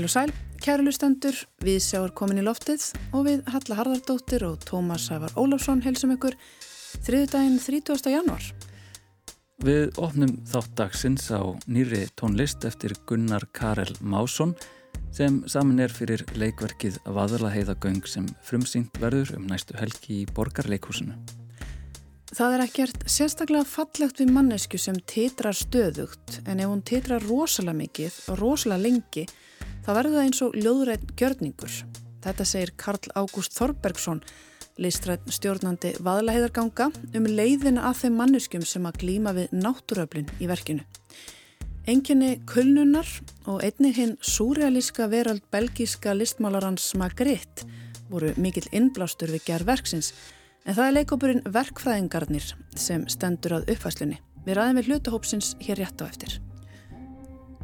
Heil og sæl, kærlustendur, við sjáum komin í loftið og við Halla Harðardóttir og Tómas Sævar Ólafsson helsum ykkur þriðdægin 30. januar. Við opnum þátt dagsins á nýri tónlist eftir Gunnar Karel Másson sem saman er fyrir leikverkið Vaðalaheiðagöng sem frumsýnt verður um næstu helgi í Borgarleikhúsinu. Það er ekkert sérstaklega fallegt við mannesku sem titrar stöðugt en ef hún titrar rosalega mikið og rosalega lengi Það verður það eins og ljóðrætt gjörningur. Þetta segir Karl Ágúst Þorbergsson, listrætt stjórnandi vaðlaheiðarganga um leiðina að þeim manneskum sem að glýma við náttúröflin í verkinu. Enginni kulnunar og einnig hinn súrealíska verald belgíska listmálarans Magritte voru mikill innblástur við gerð verksins en það er leikópurinn Verkfræðingarnir sem stendur að uppfæslunni. Við ræðum við hlutahópsins hér rétt á eftir.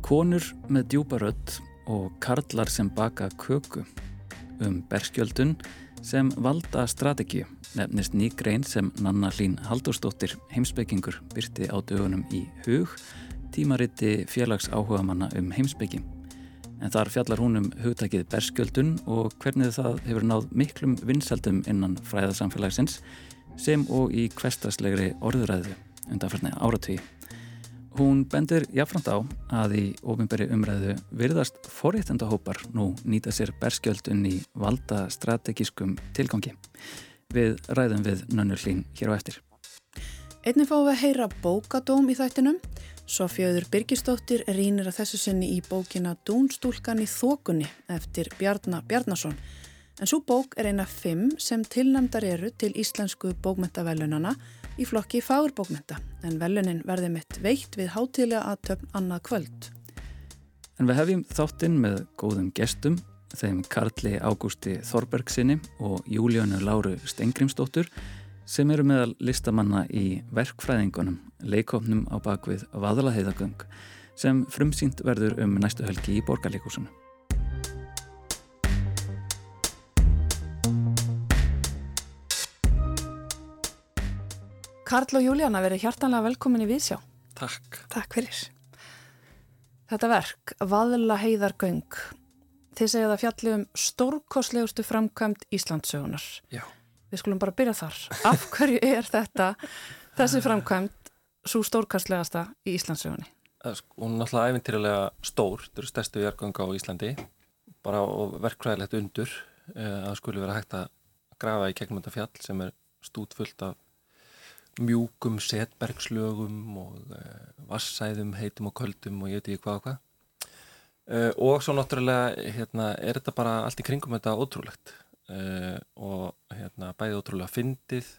Konur með djúpa rödd og karlar sem baka köku. Um berskjöldun sem valda strategíu nefnist ný grein sem Nanna Hlín Haldurstóttir heimsbyggingur byrti á dögunum í hug tímariti félags áhuga manna um heimsbyggi en þar fjallar hún um hugtækið berskjöldun og hvernig það hefur náð miklum vinsaldum innan fræðarsamfélagsins sem og í kvestaslegri orðuræðu undanferðni áratví Hún bendir jáfnframt á að í ofinberi umræðu virðast forréttendahópar nú nýta sér berskjöldun í valda strategískum tilgangi. Við ræðum við Nönnur Hlín hér á eftir. Einnig fáum við að heyra bókadóm í þættinum. Sofjöður Birgistóttir rínir að þessu sinni í bókina Dúnstúlkan í þokunni eftir Bjarnar Bjarnason. En svo bók er eina fimm sem tilnæmdar eru til íslensku bókmentavelunana í flokki fagurbókmenta en velunin verði mitt veikt við hátilega að töfn annað kvöld. En við hefjum þáttinn með góðum gestum, þeim Karli Ágústi Þorbergsinni og Júlíönu Láru Stengrimsdóttur sem eru meðal listamanna í verkfræðingunum, leikofnum á bakvið Vaðalaheiðagöng sem frumsýnt verður um næstu helgi í borgarleikúsinu. Karl og Júlíana verið hjartanlega velkomin í Vísjá. Takk. Takk fyrir. Þetta verk, Vaðla heiðargöng, þið segja það fjalli um stórkoslegustu framkvæmt Íslandsögunar. Já. Við skulum bara byrja þar. Af hverju er þetta, þessi framkvæmt, svo stórkostlegasta í Íslandsögunni? Hún er náttúrulega æfintýralega stór, þetta eru stærstu jarganga á Íslandi, bara verkvæðilegt undur eh, að skulle vera hægt að grafa í gegnum þetta fjall sem er stútfullt af mjúkum setbergslögum og uh, vassæðum, heitum og köldum og ég veit ekki hvað og hvað. Uh, og svo náttúrulega hérna, er þetta bara allt í kringum þetta ótrúlegt uh, og hérna, bæði ótrúlega fyndið,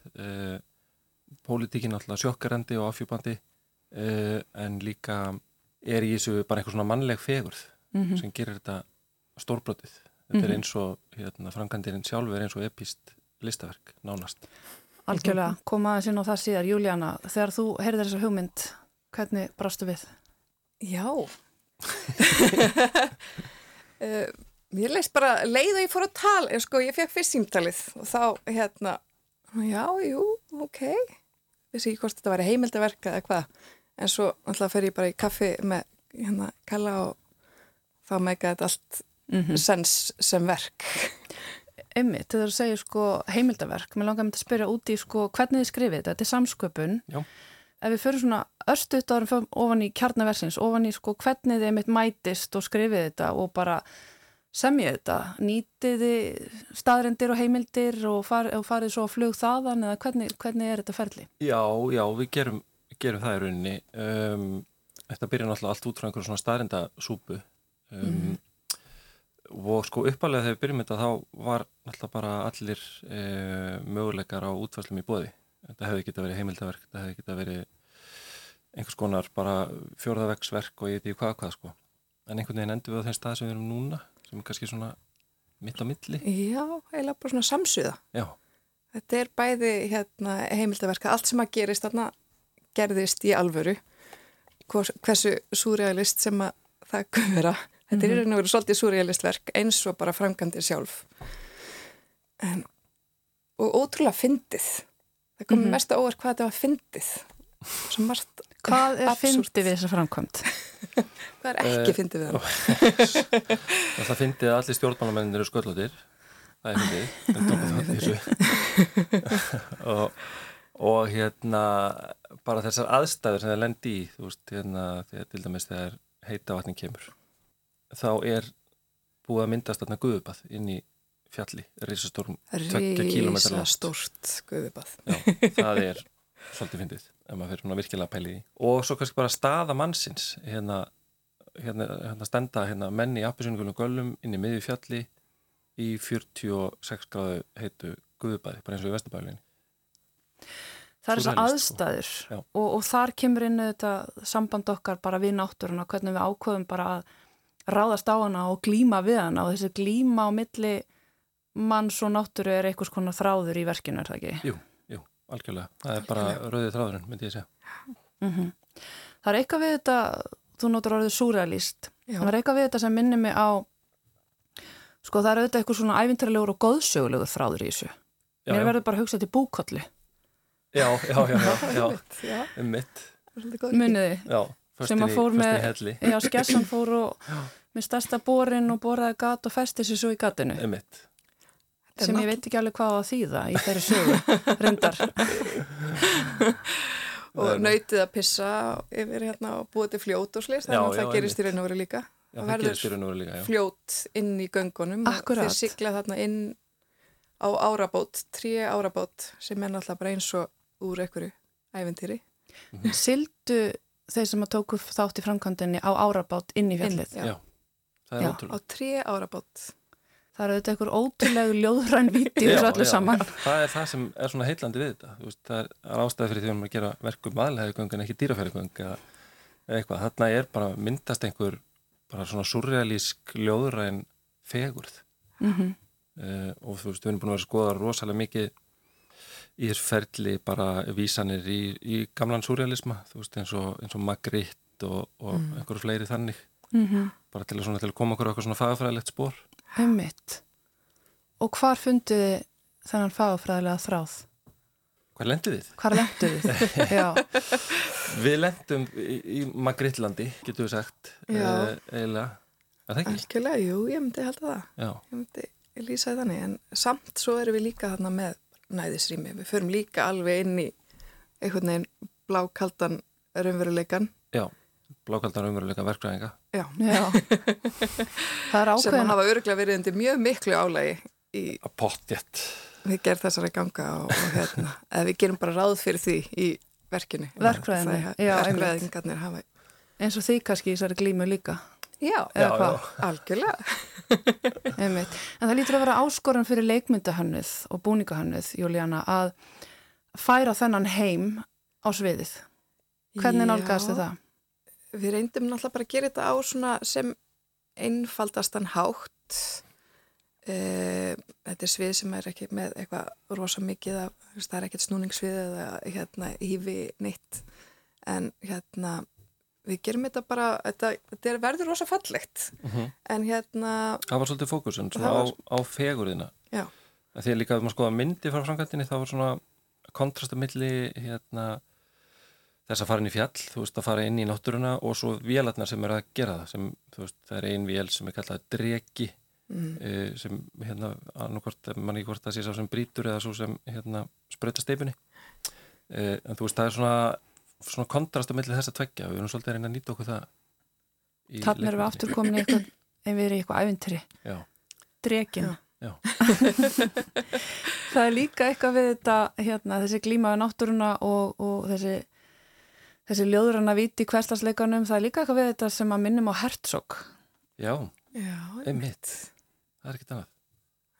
pólitíkin alltaf sjokkarandi og afhjúpandi en líka er í þessu bara eitthvað svona mannleg fegurð mm -hmm. sem gerir þetta stórbrotið. Þetta mm -hmm. er eins og hérna, frangandirinn sjálfur er eins og epist listaverk nánast. Algjörlega, koma aðeins inn á það síðar. Júlíana, þegar þú heyrðir þessa hugmynd, hvernig brastu við? Já, uh, ég leist bara leið og ég fór að tala, en sko ég fekk fyrst símtalið og þá hérna, já, jú, ok, vissi ekki hvort þetta væri heimildaverka eða hvað, en svo alltaf fer ég bara í kaffi með hérna kalla og þá meika þetta allt mm -hmm. sens sem verk einmitt, þegar þú segir sko heimildaverk, mér langar að mynda að spyrja úti sko hvernig þið skrifið þetta, þetta er samsköpun. Já. ef við fyrir svona örstuðt árum ofan í kjarnaversins, ofan í sko hvernig þið einmitt mætist og skrifið þetta og bara semjið þetta. Nýtiði staðrendir og heimildir og, far, og farið svo að flug þaðan eða hvernig, hvernig er þetta ferli? Já, já, við gerum, gerum það í rauninni. Um, þetta byrja náttúrulega allt út frá einhverjum svona staðrendasúpu um, mm og sko uppalega þegar við byrjum þetta þá var alltaf bara allir e, möguleikar á útfæslum í bóði þetta hefði geta verið heimildaverk þetta hefði geta verið einhvers konar bara fjórðavegsverk og ég veit ekki hvað hvað sko. En einhvern veginn endur við á þeim stað sem við erum núna sem er kannski svona mitt á milli. Já, eiginlega bara svona samsuða Já. þetta er bæði hérna, heimildaverk allt sem að gerist þarna gerðist í alvöru. Hversu súrealist sem að það vera Þetta er í mhm. raun og veru svolítið surrealistverk eins og bara framkantir sjálf. En, og ótrúlega fyndið. Það kom mm -hmm. mest að óver hvað þetta var fyndið. Svo margt Hvað er fyndið við þessa framkvæmt? Hvað er ekki Eh, fyndið við hann? Það fyndið að allir stjórnmálamennir eru sköllóttir það er fyndið og, og hérna bara þessar aðstæður sem það lendi í þú veist, hérna, þegar til dæmis þegar heita vatnin kemur þá er búið að myndast þarna guðubað inn í fjalli, risastórum tveggja kílómetra Rísa langt. stórt guðubað. Já, það er svolítið fyndið ef maður fyrir svona virkilega að pæli því og svo kannski bara staða mannsins hérna, hérna, hérna stenda hérna, menni í appisyningulum göllum inn í miðju fjalli í 46 gráðu heitu guðubæði, bara eins og í Vesturbælinni Það er Súrrealist, sko. aðstæður og, og þar kemur inn þetta samband okkar bara við náttúruna, hvernig við ákveðum bara að ráðast á hana og glíma við hana og þessi glíma á milli manns og náttúru er einhvers konar þráður í verkinu, er það ekki? Jú, jú, algjörlega. Það er bara rauðið þráðurinn, myndi ég segja. Mm Það er eitthvað við þetta, þú notur orðið súrealist, Já. það er eitthvað við þetta sem minnir mig á, sko það er auðvitað eitthvað svona ævintarlegur og góðsögulegur þráður í þessu. Já, Mér verður bara að hugsa til búkollu, já, já, já, já, já, já, um mitt muniði. já, Sem föstin að í, fór með- í helli Já, skessan fór og með stærsta borin og boraði gat og festi sér svo í gatinu. mitt Þetta er sem ég veit ekki alveg hvað að þýða í þeirri sögu, reyndar. og nautið að pissa yfir hérna og búið til fljót og slist, þannig að það gerist í raun og veru líka. Það verður gerist í raun og veru líka, já Fljót inn í göngunum Akkúrat. og þeir sigla þarna inn á árabót, trí árabót sem er náttúrulega bara eins og úr einhverju æventýri. Sildu þeir sem að tóku þátt í framkvæmdinni á árabát inn í fjallið. Já. Já, það er Já. Á ótrúlega trí árabót. Það eru auðvitað einhver ótrúlegu ljóðræn viti öllu já. saman. Það er það sem er svona heitlandi við þetta. Þú Veist, það er, er ástæði fyrir því að maður gera verkum aðlæðugöng en ekki eða eitthvað. Þarna er bara myndast einhver bara svona surrealísk ljóðræn fegurð. Mm Uh, og þú veist, við erum búin að vera að skoða rosalega mikið í þess ferli bara vísanir í, í gamlan surrealisma, þú veist, eins og, eins og Magritte og, og einhverju fleiri þannig, -hmm. bara til að, svona, til að koma okkur á eitthvað svona fagafræðilegt spór. Einmitt. Og hvar funduð þið þennan fagafræðilega þráð? Hvað lendið þið? Hvar lenduð þið? Já, Við lendum í, í Magrittlandi, getur við sagt, Já. uh, eiginlega? Algjörlega, jú, ég myndi halda það. Já, Ég myndi lýsa þannig, en samt svo erum við líka þarna með næðisrými. Við förum líka alveg inn í einhvern veginn blákaldan raunveruleikan. já, blákaldan umveruleika verkræðinga. Já, já. Það er sem ákveðin. hafa örgulega verið undir mjög miklu álægi í Að pottjett. við gerð þessari ganga og, og hérna, eða við gerum bara ráð fyrir því í verkinu. Einmitt. Verkfræðingarnir hafa, Eins og því kannski í þessari glímu líka. Já, Eða hvað? algjörlega. En það lítur að vera áskorun fyrir leikmyndahönnuð og búningahönnuð, Júlíana, að færa þennan heim á sviðið. Hvernig nálgast þið það? Við reyndum náttúrulega bara að gera þetta á svona sem einfaldastan hátt. Uh, þetta er svið sem er ekki með eitthvað rosa mikið af, það er ekkert snúningssvið eða hérna hífi neitt en hérna við gerum þetta bara, þetta, þetta er verður rosa fallegt en hérna, Það var svolítið fókusun svona Það á, var- á fegurðina. já, að líka að maður skoða myndi frá framkvæmdini þá var svona kontrastu milli hérna, þess að fara inn í fjall, þú veist að fara inn í náttúruna og svo vélarnar sem er að gera það sem, þú veist, það er ein vél sem er kallað dregi mm. sem hérna, annarkvort, mann ekki hvort það sé sá sem brítur eða svo sem hérna sprauta steipunni e, en þú veist, það er svona svona kontrastu milli þess að tveggja. Og við erum svolítið að reyna að nýta okkur það í Þannig erum við aftur komin í eitthvað, ef við erum í eitthvað ævintri. Já, Það er líka eitthvað við þetta, hérna, þessi glíma við náttúruna og, og þessi, þessi ljóðurana viti í hverstasleikanum, það er líka eitthvað við þetta sem að minnum á Herzog. já, já, einmitt. Það er ekkert annað.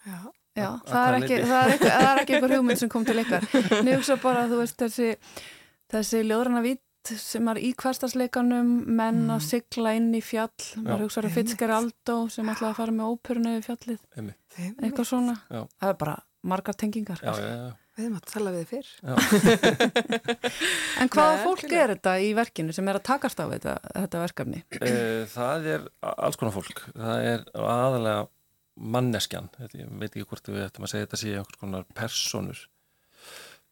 Já, Já, Að- að það er, ekki, það, er ekki, það er ekki einhver hugmynd sem kom til ykkar. Nú hugsa bara að þú veist þessi, þessi ljóðrana vít sem er í hverstasleikanum, menn að sigla inn í fjall, maður hugsa að Fitzgeraldo sem ætlaði að fara með óperuna yfir fjallið, einmitt, eitthvað svona. Já. Það er bara margar tengingar. já, já, já, við erum að tala við þið fyrr. já. En hvaða Nei, fólk algjörlega. er þetta í verkinu sem er að takast á þetta, þetta verkefni? Eh, það er alls konar fólk það er aðalega manneskjan Þetta- ég veit ekki hvort við ættum að segja þetta sé einhvers konar personur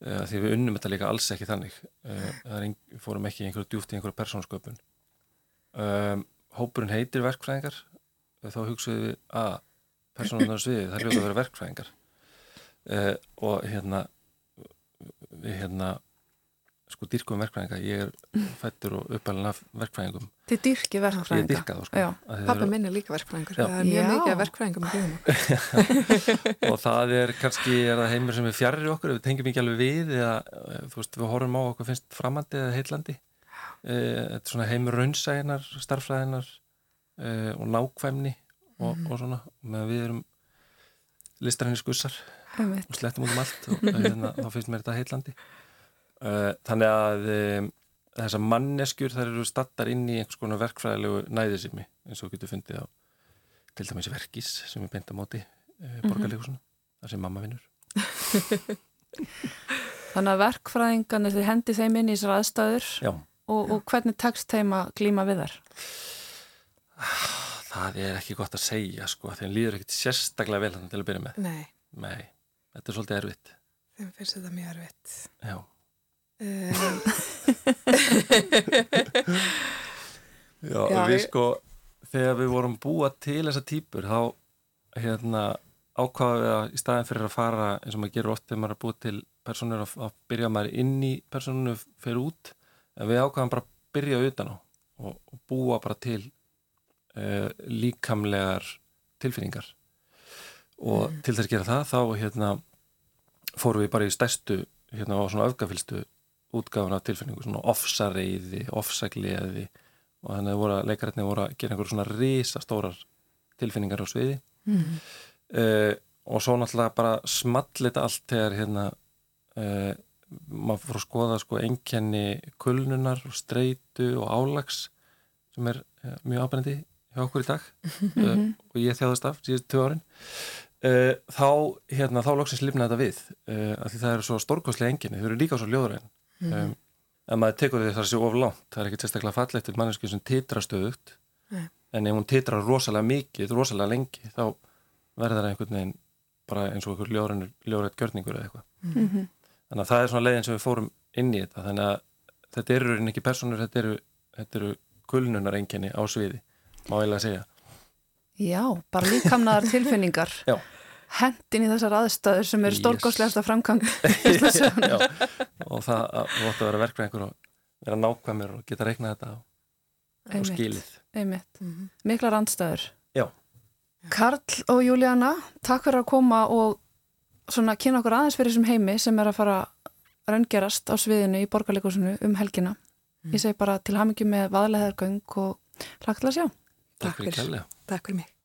því við unnum þetta líka alls ekki þannig. Ein, við fórum ekki einhverju djúft í einhverju persónsköpun um, hópurinn heitir verkfræðingar þá hugsaðum við að persónunar sviði það er ljóta að vera verkfræðingar. Uh, og hérna við hérna sko dyrkum verkfræðinga, ég er fættur og uppalinn af verkfræðingum. Þið dyrki verkfræðinga? Ég dyrka þá sko. Pappa minn er líka verkfræðingur, það er mjög mikið verkfræðingum og það er kannski er það heimur sem er fjarrir okkur? Við tengjum ekki alveg við eða þú veist við horfum á okkur finnst framandi eða heitlandi þetta er svona heimur raunsæginar, starfræðinar og nákvæmni og, mm. og svona. Meðan við erum listarinni skussar og slettum út um allt og hérna, þá finnst mér þetta heitlandi uh, þannig að um, þessar manneskjur þær eru stattar inn í einhvers konar verkfræðilegu næðisimi eins og getur fundið á til dæmis verkís sem er beint á móti uh, borgarleikusinu, þar sem mamma vinnur Þannig að verkfræðingarnir þið hendi þeim inn í þessar aðstæður og, og hvernig tekst þeim að glíma við þar? Það er ekki gott að segja sko, þeim líður ekkert sérstaklega vel til að byrja með. Nei. Nei, þetta er svolítið erfitt. Þeim finnst þetta mjög erfitt. Já. Um. Já, Já, við sko, þegar við vorum búa til þessa típur, þá hérna ákvaða við að í staðin fyrir að fara eins og maður gerur oft þegar maður er búið til personur að, að byrja maður inn í personinu fyrir út, en við ákvaðum bara að byrja utan á og, og búa bara til uh, líkamlegar tilfinningar og mm. til þess að gera það þá hérna fórum við bara í stærstu hérna á svona öfgafylstu útgáðan af tilfinningu, svona ofsareiði ofsagliði og þannig að voru að leikarætni voru að gera einhverjum svona risastórar tilfinningar á sviði. Mm. uh, og svo náttúrulega bara smallita allt þegar hérna uh, maður fór að skoða sko enkenni kulnunar og streitu og álags sem er uh, mjög ábærendi hjá okkur í dag uh, og ég þjáðast af síðust tvö árin. Þá, hérna, þá loksins lifna þetta við af því það eru svo stórkoslega enginni, þau eru líka svo ljóðræn um, en maður tekur því það er sér of langt það er ekki sérstaklega fallegt til mannesku sem titra stöðugt en ef hún titra rosalega mikið, rosalega lengi þá verður það einhvern veginn bara eins og einhver ljóðrætt gjörningur eða eitthvað mm -hmm. þannig að það er svona leiðin sem við fórum inn í þetta þannig að þetta eru ekki personur, þetta eru, eru kulnunar enginni á sviði má ég lega segja. Já, bara líkamnaðar tilfinningar. Já. Hendin í þessar aðstæður sem eru stórgóðslegast að framkvæm. Já, og það vótt að vera verkvæðingur og vera nákvæmur og geta reiknað þetta á, á skilið. Einmitt. Mm -hmm. Miklar andstæður. Já. Karl og Júlíana, takk fyrir að koma og svona kynna okkur aðeins fyrir þessum heimi sem er að fara raungerast á sviðinu í borgarleikusinu um helgina. Mm. Ég segi bara til hamingi með vaðleðargöng og hlagt til að sjá. Takk fyrir. Takk fyrir mig.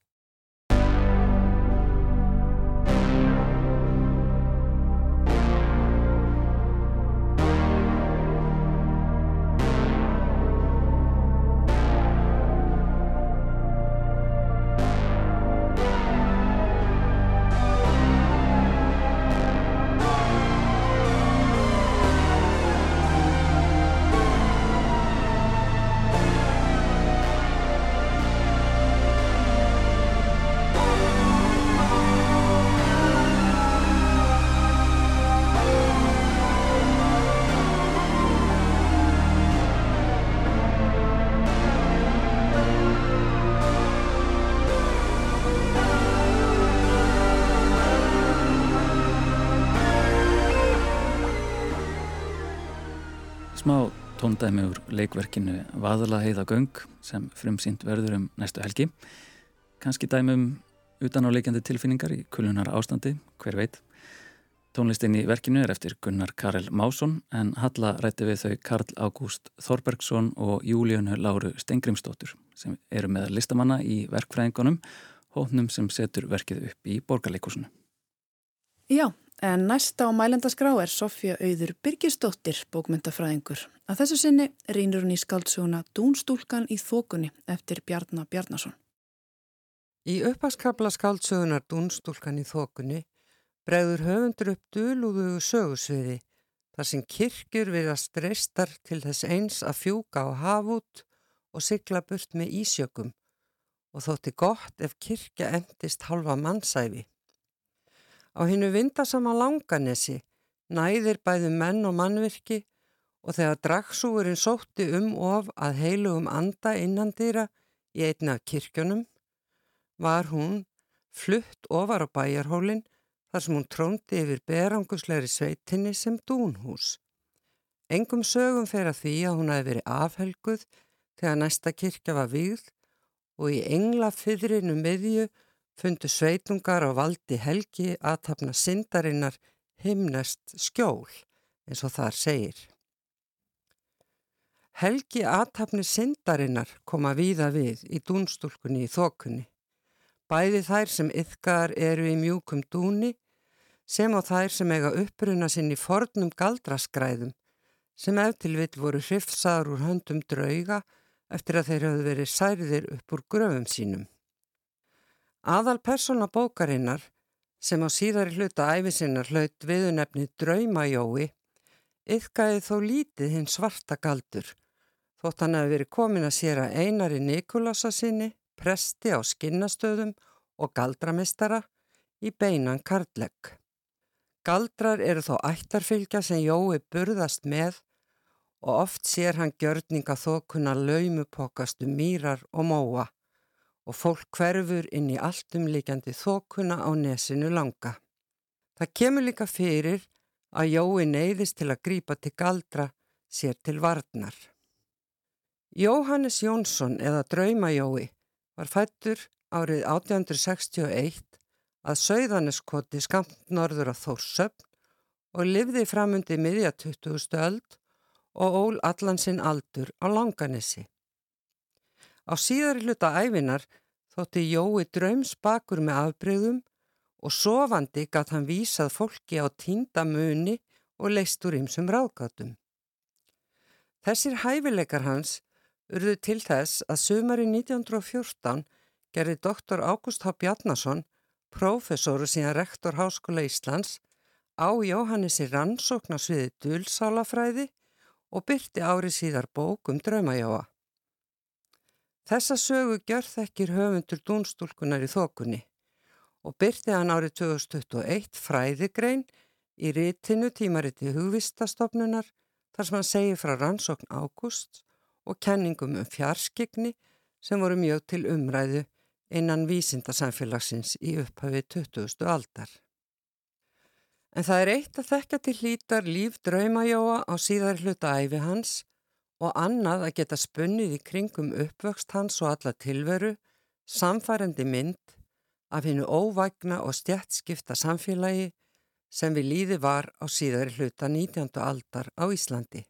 Tóndæmi úr leikverkinu Vaðala heiða göng sem frumsýnd verður um næstu helgi. Kanski dæmum utan á leikjandi tilfinningar í kulunar ástandi, hver veit. Tónlistin í verkinu er eftir Gunnar Karel Másson en Halla rætti við þau Karl Ágúst Þorbergsson og Júlíunu Láru Stengrimstóttur sem eru með listamanna í verkfræðingunum, hóknum sem setur verkið upp í borgarleikusinu. Já, En næsta á mælendaskrá er Sofja Auður Byrkisdóttir, bókmyndafræðingur. Að þessu sinni rínur hún í skaldsuguna Dúnstúlkan í þókunni eftir Bjarnar Bjarnason. Í uppaskabla skaldsugunar Dúnstúlkan í þókunni bregður höfundur upp dölúðu sögusviði þar sem kirkjur við að streistar til þess eins að fjúka á hafút og sigla burt með ísjökum og þótti gott ef kirkja endist halva mannsæfi. Á hinnu vindasama langanesi næðir bæðu menn og mannvirki og þegar dragsúurinn sótti um of að heilugum anda innandýra í einna kirkjunum var hún flutt ofar á bæjarhólinn þar sem hún tróndi yfir beranguslegri sveitinni sem dúnhús. Engum sögum fer að því að hún hefði verið afhelguð þegar næsta kirkja var výð og í engla fyrrinu miðju fundu sveitungar á valdi helgi aðtapna syndarinnar himnest skjól eins og þar segir. Helgi aðtapni syndarinnar koma víða við í dúnstúlkunni í þokunni. Bæði þær sem yfgar eru í mjúkum dúni sem á þær sem eiga uppruna sinn í fornum galdraskræðum sem eftir vill voru hrifsaður úr höndum drauga eftir að þeir hafðu verið særðir upp úr gröfum sínum. Aðal persóna bókarinnar sem á síðari hluta æfisinnar hlaut viðunefni Draumajói yfkaði þó lítið hinn svarta galdur þótt hann hefði verið komin að sér að einari Nikolasa sinni, presti á skinnastöðum og galdramistara í beinan karlæk. Galdrar eru þó ættarfylgja sem Jói burðast með og oft sér hann gjörninga þókunna laumupokastu mýrar og móa og fólk hverfur inn í alltumlíkjandi þókunna á nesinu langa. Það kemur líka fyrir að Jói neyðist til að grípa til galdra sér til varnar. Jóhannes Jónsson eða Draumajói var fættur árið 1861 að Sauðaneskoti skamt norður af Þórsöfn og livði framundi miðja 20. öld og ól allan sinn aldur á langanissi. Á síðari hluta æfinar þótti Jói draumsbakur með afbreyðum og sofandi gatt hann vísað fólki á tínda muni og leist úr ymsum ráðgátum. Þessir hæfileikar hans urðu til þess að sömari 1914 gerði doktor Ágúst H. Bjarnason, profesor og síðan rektor Háskóla Íslands, á Jóhannessi rannsókn á sviði dulsálafræði og byrti árið síðar bók um draumajóa. Þessa sögu gjör þekkir höfundur dúnstúlkunar í þokunni og byrti hann árið 2021 fræðigrein í rítinu tímariti hugvistastofnunar þar sem hann segir frá rannsókn ágúst og kenningum um fjarskigni sem voru mjög til umræðu innan vísindasamfélagsins í upphafi 20. aldar. En það er eitt að þekka til hlítar líf draumajóa á síðar hluta æfi hans og annað að geta spunnið í kringum uppvöxt hans og alla tilveru, samfærandi mynd af hennu óvægna og stjætskipta samfélagi sem við líði var á síðar hluta 19. aldar á Íslandi.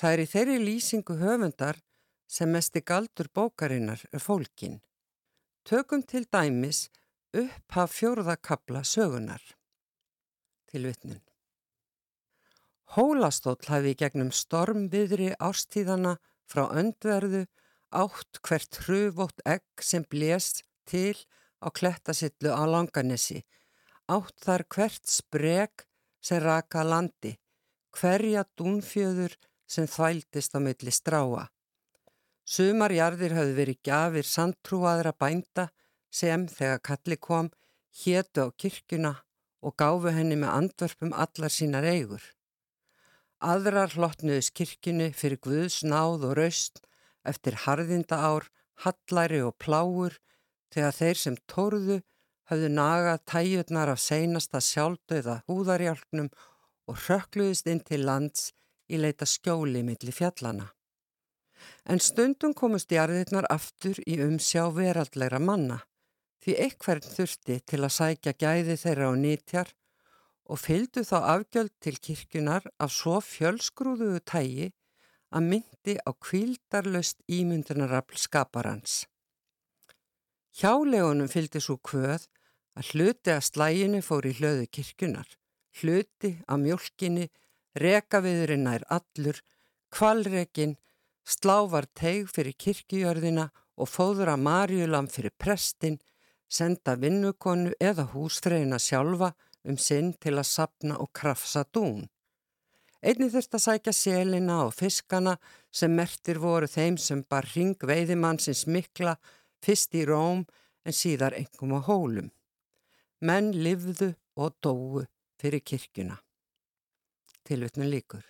Það er í þeirri lýsingu höfundar sem mesti galdur bókarinnar er fólkin. Tökum til dæmis upp af fjórðakabla sögunar til vittnun. Hólastóll hafi gegnum stormviðri ástíðana frá öndverðu átt hvert hruvótt egg sem blést til á klettasillu á langanesi, átt þar hvert spreg sem raka landi, hverja dúnfjöður sem þvældist á milli stráa. Sumarjarðir hafði verið gafir sandtrúaðra bænda sem, þegar kalli kom, hétu á kirkuna og gáfu henni með andverfum allar sínar eigur. Aðrar hlottnuðis kirkjunni fyrir Guðs náð og raust eftir harðinda ár, hallæri og pláur þegar þeir sem tórðu hafðu nagað tæjurnar af seinasta sjálfdauða húðarjálknum og rökkluðist inn til lands í leita skjóli millir fjallana. En stundum komust jarðirnar aftur í umsjá veraldleira manna því eitthvern þurfti til að sækja gæði þeirra á nýtjar og fylgdu þá afgjöld til kirkjunar af svo fjölsgrúðuðu tægi að myndi á kvildarlöst ímyndunarafl skaparans. Hjálegunum fylgdi svo kvöð að hluti að slæginu fór í hlöðu kirkjunar, hluti að mjölkinni, rekaviðurinn nær allur, kvalrekin, slávar teig fyrir kirkjujörðina og fóður að marjulam fyrir prestin, senda vinnukonu eða húsfreyna sjálfa um sinn til að sapna og krafsa dún. Einni þurft að sækja selina og fiskana sem mertir voru þeim sem bar ring veiðimannsins mikla fyrst í róm en síðar engum á hólum. Menn livðu og dóu fyrir kirkjuna. Tilvitnum líkur.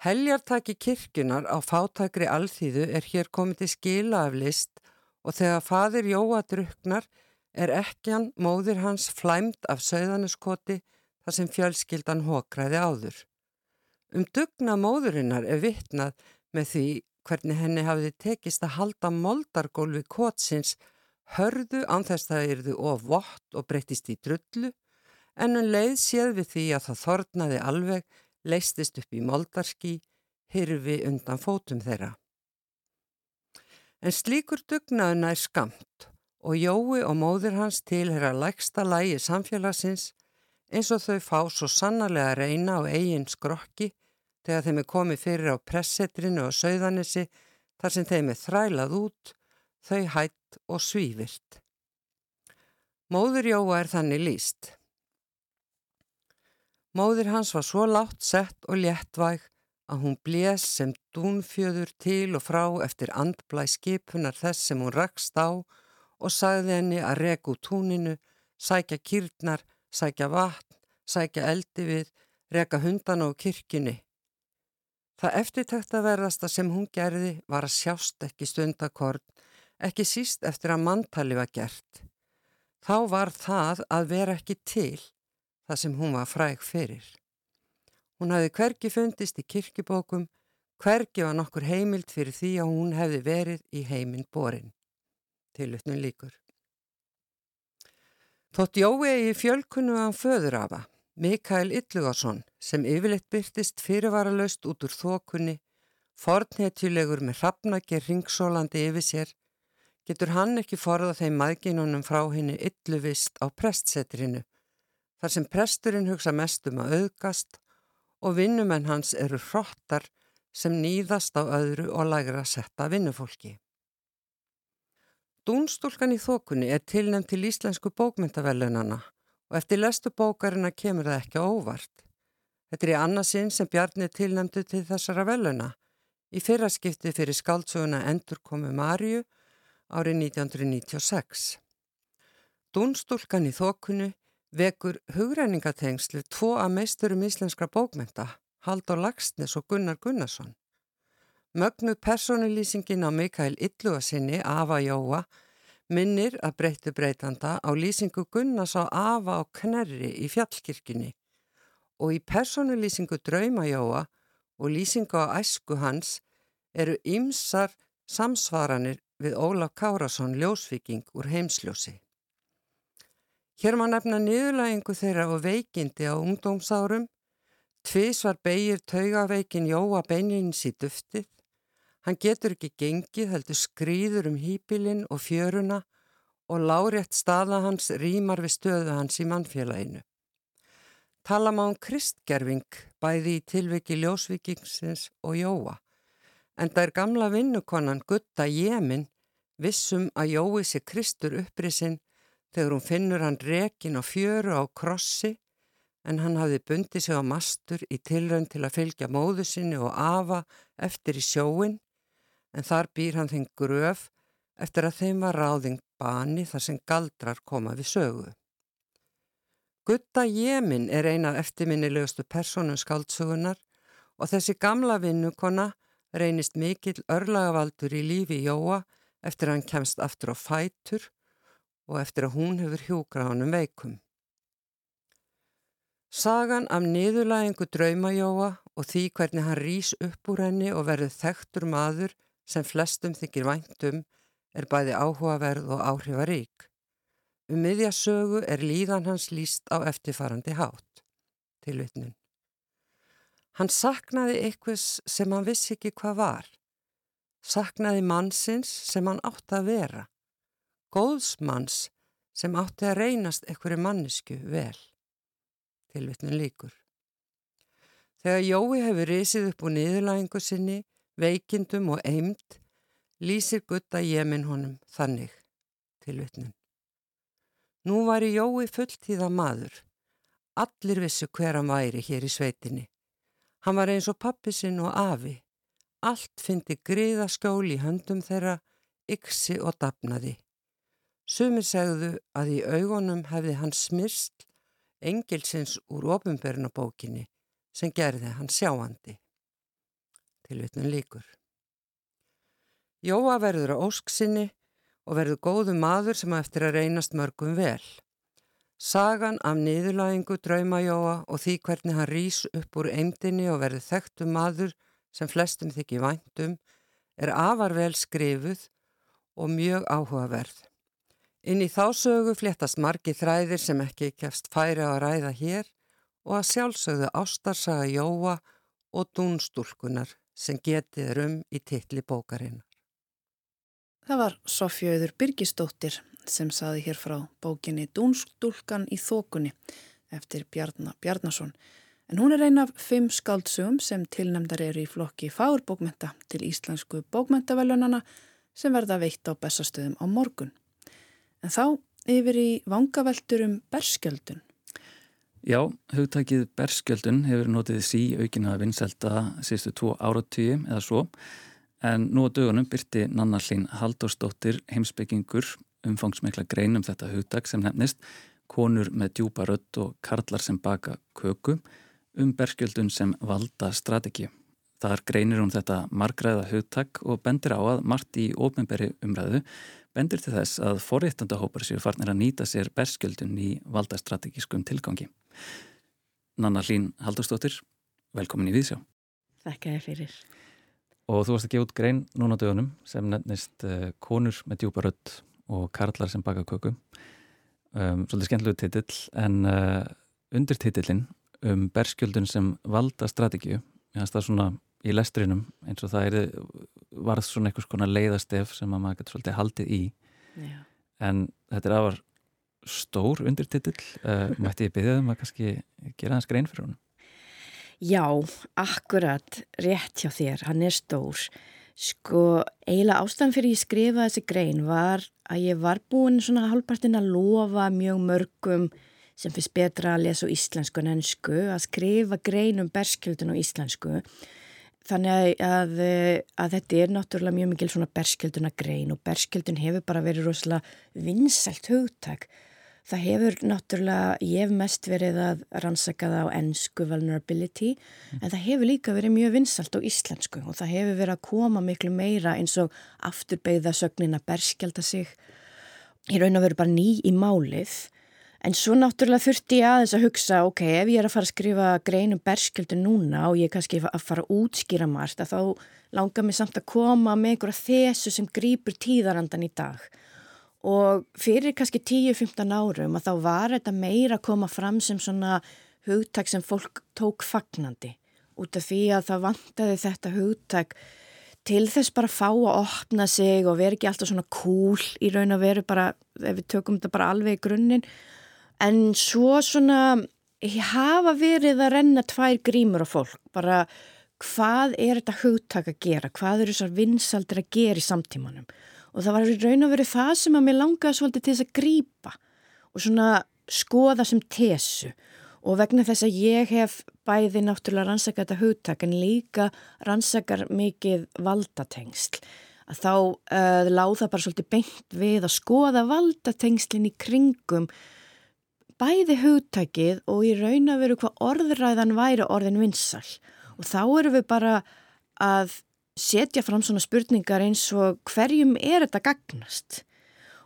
Heljartaki kirkjunar á fátækri alþýðu er hér komið til skila af list og þegar fadir Jóa druknar er ekkjan móðir hans flæmt af sögðanuskoti þar sem fjölskyldan hókraði áður. Um dugna móðurinnar er vittnað með því hvernig henni hafiði tekist að halda moldargólfi kótsins hörðu anþess það erðu of vott og breytist í drullu en hún leið séð við því að það þornaði alveg leistist upp í moldarski, hyrfi undan fótum þeirra. En slíkur dugnaðuna er skamt og Jói og móðir hans tilhera læksta lægi samfélagsins eins og þau fá svo sannarlega að reyna á eigin skrokki þegar þeim er komið fyrir á pressetrinu og sögðanissi þar sem þeim er þrælað út, þau hætt og svívirt. Móður Jóa er þannig líst. Móðir hans var svo látt sett og léttvæg að hún blés sem dúnfjöður til og frá eftir andblæ skipunar þess sem hún rakst á og sagði henni að regu túninu, sækja kýrnar, sækja vatn, sækja eldi við, rega hundana á kirkjunni. Það eftirtækta verðasta sem hún gerði var að sjást ekki stundakorn, ekki síst eftir að manntali var gert. Þá var það að vera ekki til það sem hún var fræg fyrir. Hún hafði hvergi fundist í kirkibókum, hvergi var nokkur heimild fyrir því að hún hefði verið í heiminn borin. Tilutnum líkur. Þótt Jói í fjölkunnu án föðurafa, Mikael Yllugarsson, sem yfirleitt byrtist fyrirvaralaust út úr þokunni, fornhetjulegur með hrafnagir ringsólandi yfir sér, getur hann ekki forða þeim maðginunum frá henni ylluvist á prestsetrinu þar sem presturinn hugsa mest um að auðgast og vinnumenn hans eru hrottar sem nýðast á öðru og lægra setta vinnufólki. Dúnstúlkan í þokunni er tilnæmt til íslensku bókmyndavellunana og eftir lestu bókarina kemur það ekki óvart. Þetta er í annarsinn sem Bjarni tilnæmtu til þessara velluna í fyrraskipti fyrir skáltsöguna Endurkomu Marju árið 1996. Dúnstúlkan í þokunni vekur hugræningatengslu tvo að meisturum íslenskra bókmenta, Haldur Lagsnes og Gunnar Gunnarsson. Mögnu personulýsingin á Mikael Illuasinni, Ava Jóa, minnir að breyttu breytanda á lýsingu Gunnars á Ava og Knerri í fjallkirkjunni og í personulýsingu Drauma Jóa og lýsingu á æsku hans eru ymsar samsvaranir við Ólaf Kárasson ljósviking úr heimsljósi. Hér má nefna niðurlægingu þeirra og veikindi á ungdómsárum. Tvis var beigir taugaveikin Jóa beinins í duftið. Hann getur ekki gengið, heldur skrýður um hýpilinn og fjöruna og lárétt staða hans rýmar við stöðu hans í mannfélaginu. Tala má um kristgerfing bæði í tilviki ljósvikingsins og Jóa. En það er gamla vinnukonan Gutta Jemin vissum að Jói sé kristur upprisinn þegar hún finnur hann rekin á fjöru á krossi en hann hafði bundið sig á mastur í tilraun til að fylgja móðu sinni og afa eftir í sjóin en þar býr hann þinn gröf eftir að þeim var ráðing bani þar sem galdrar koma við sögu. Gutta Jemin er eina eftirminnilegustu personum skáldsögunar og þessi gamla vinnukonna reynist mikill örlagavaldur í lífi Jóa eftir að hann kemst aftur á fætur og eftir að hún hefur hjúgrað honum veikum. Sagan af niðurlægingu draumajóa og því hvernig hann rýs upp úr henni og verður þekktur maður sem flestum þykir væntum er bæði áhugaverð og áhrifarík. Um miðjasögu er líðan hans líst á eftirfarandi hátt. Tilvitnun. Hann saknaði eitthvað sem hann vissi ekki hvað var. Saknaði mannsins sem hann átt að vera góðsmanns sem átti að reynast einhverju mannesku vel. Tilvittnum líkur. Þegar Jói hefur risið upp úr niðurlægingu sinni, veikindum og eimt, lýsir gutta jemin honum þannig. Tilvittnum. Nú var í Jói fulltíða maður. Allir vissu hver hann væri hér í sveitinni. Hann var eins og pappi sinn og afi. Allt fyndi griða skjól í höndum þeirra, yksi og dapnaði. Sumir segðu að í augunum hefði hann smyrst engilsins úr ofinbörnabókinni sem gerði hann sjáandi. Til vitnum líkur. Jóa verður á ósksinni og verður góðu maður sem eftir að reynast mörgum vel. Sagan af niðurlægingu draumajóa og því hvernig hann rýs upp úr eimdini og verður þekktum maður sem flestum þykki væntum er afar vel skrifuð og mjög áhugaverð. Inn í þásögu fléttast margi þræðir sem ekki kefst færi að ræða hér og að sjálfsögðu ástarsaga Jóa og dúnstúlkunar sem getið er um í titli bókarinnar. Það var Sofjöður Birgisdóttir sem saði hér frá bókinni Dúnstúlkan í þokunni eftir Bjarnar Bjarnason. En hún er ein af fimm skaldsugum sem tilnemdar eru í flokki fagurbókmenta til Íslensku bókmentavelunana sem verða veitt á bestastöðum á morgun. En þá yfir í vangaveltur um berskjöldun. Já, hugtækið berskjöldun hefur notið sí aukina vinselta sístu tvo áratíu eða svo en nú á dögunum byrti Nanna Hlín Halldórsdóttir heimsbyggingur umfangsmikla greinum þetta hugdag sem nefnist konur með djúpa rött og karlar sem baka köku um berskjöldun sem valda strategi. Þar greinir hún þetta margræða hugtak og bendir á að margt í ofnbæri umræðu bendir til þess að forréttandahópar séu farnir að nýta sér berskjöldun í valda strategískum tilgangi. Nanna Hlín Haldurstóttir, velkomin í Víðsjá. Þakka þér fyrir. Og þú varst að gefa út grein núna dögunum sem nefnist uh, konur með djúpa rött og Karlar sem baka köku um, svolítið skemmtilegu titill en uh, undir titillin um berskjöldun sem valda strategíu það er svona í lestrinum eins og það er varð svona einhvers konar leiðastef sem að maður getur svolítið haldið í Já. en þetta er afar stór undir titill uh, mætti ég byggja um að kannski gera hans grein fyrir hún Já, akkurat rétt hjá þér, hann er stór Sko, eiginlega ástæðan fyrir ég skrifa þessi grein var að ég var búin svona halvpartin að lofa mjög mörgum sem finnst betra að lesa á íslensku en ennsku að skrifa grein um berskjöldun á íslensku. Þannig að, að þetta er náttúrulega mjög mikil svona berskjölduna grein og berskjöldun hefur bara verið rosalega vinsælt hugtak Það hefur náttúrulega, ég hef mest verið að rannsaka það á ennsku vulnerability mm. en það hefur líka verið mjög vinsalt á íslensku og það hefur verið að koma miklu meira eins og afturbeigða sögnin að berskjálta sig. Ég raun að vera bara ný í málið en svo náttúrulega þurfti ég aðeins að hugsa ok, ef ég er að fara að skrifa grein um berskjáltu núna og ég er kannski að fara að útskýra margt að þá langar mér samt að koma með einhverja þessu sem grýpur tíðarandan í dag. Og fyrir kannski 10-15 árum að þá var þetta meira að koma fram sem svona hugtak sem fólk tók fagnandi. Út af því að það vantaði þetta hugtak til þess bara að fá að opna sig og vera ekki alltaf svona cool í raun að veru bara, ef við tökum þetta bara alveg í grunninn en svo svona hafa verið að renna tvær grímur á fólk. Bara hvað er þetta hugtak að gera, hvað eru þessar vinsaldir að gera í samtímanum? Og það var raun og verið það sem að mér langaði svolítið til þess að grýpa og svona skoða sem tesu. Og vegna þess að ég hef bæði náttúrulega rannsaka þetta hugtak en líka rannsakar mikið valdatengsl. Að þá uh, láð það bara svolítið beint við að skoða valdatengslinn í kringum bæði hugtakið og í raun að veru hvað orðræðan væri orðin vinsal og þá eru við bara að setja fram svona spurningar eins og hverjum er þetta gagnast?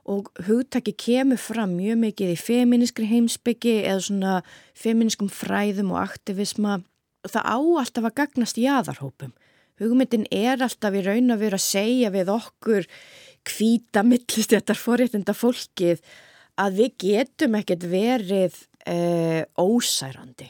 Og hugtaki kemur fram mjög mikið í feministri heimsbyggi eða svona feminiskum fræðum og aktivisma. Og það á alltaf að gagnast í aðarhópum. Hugmyndin er alltaf í raun að vera að segja við okkur kvíta millist þetta forréttinda fólkið að við getum ekkert verið e, ósærandi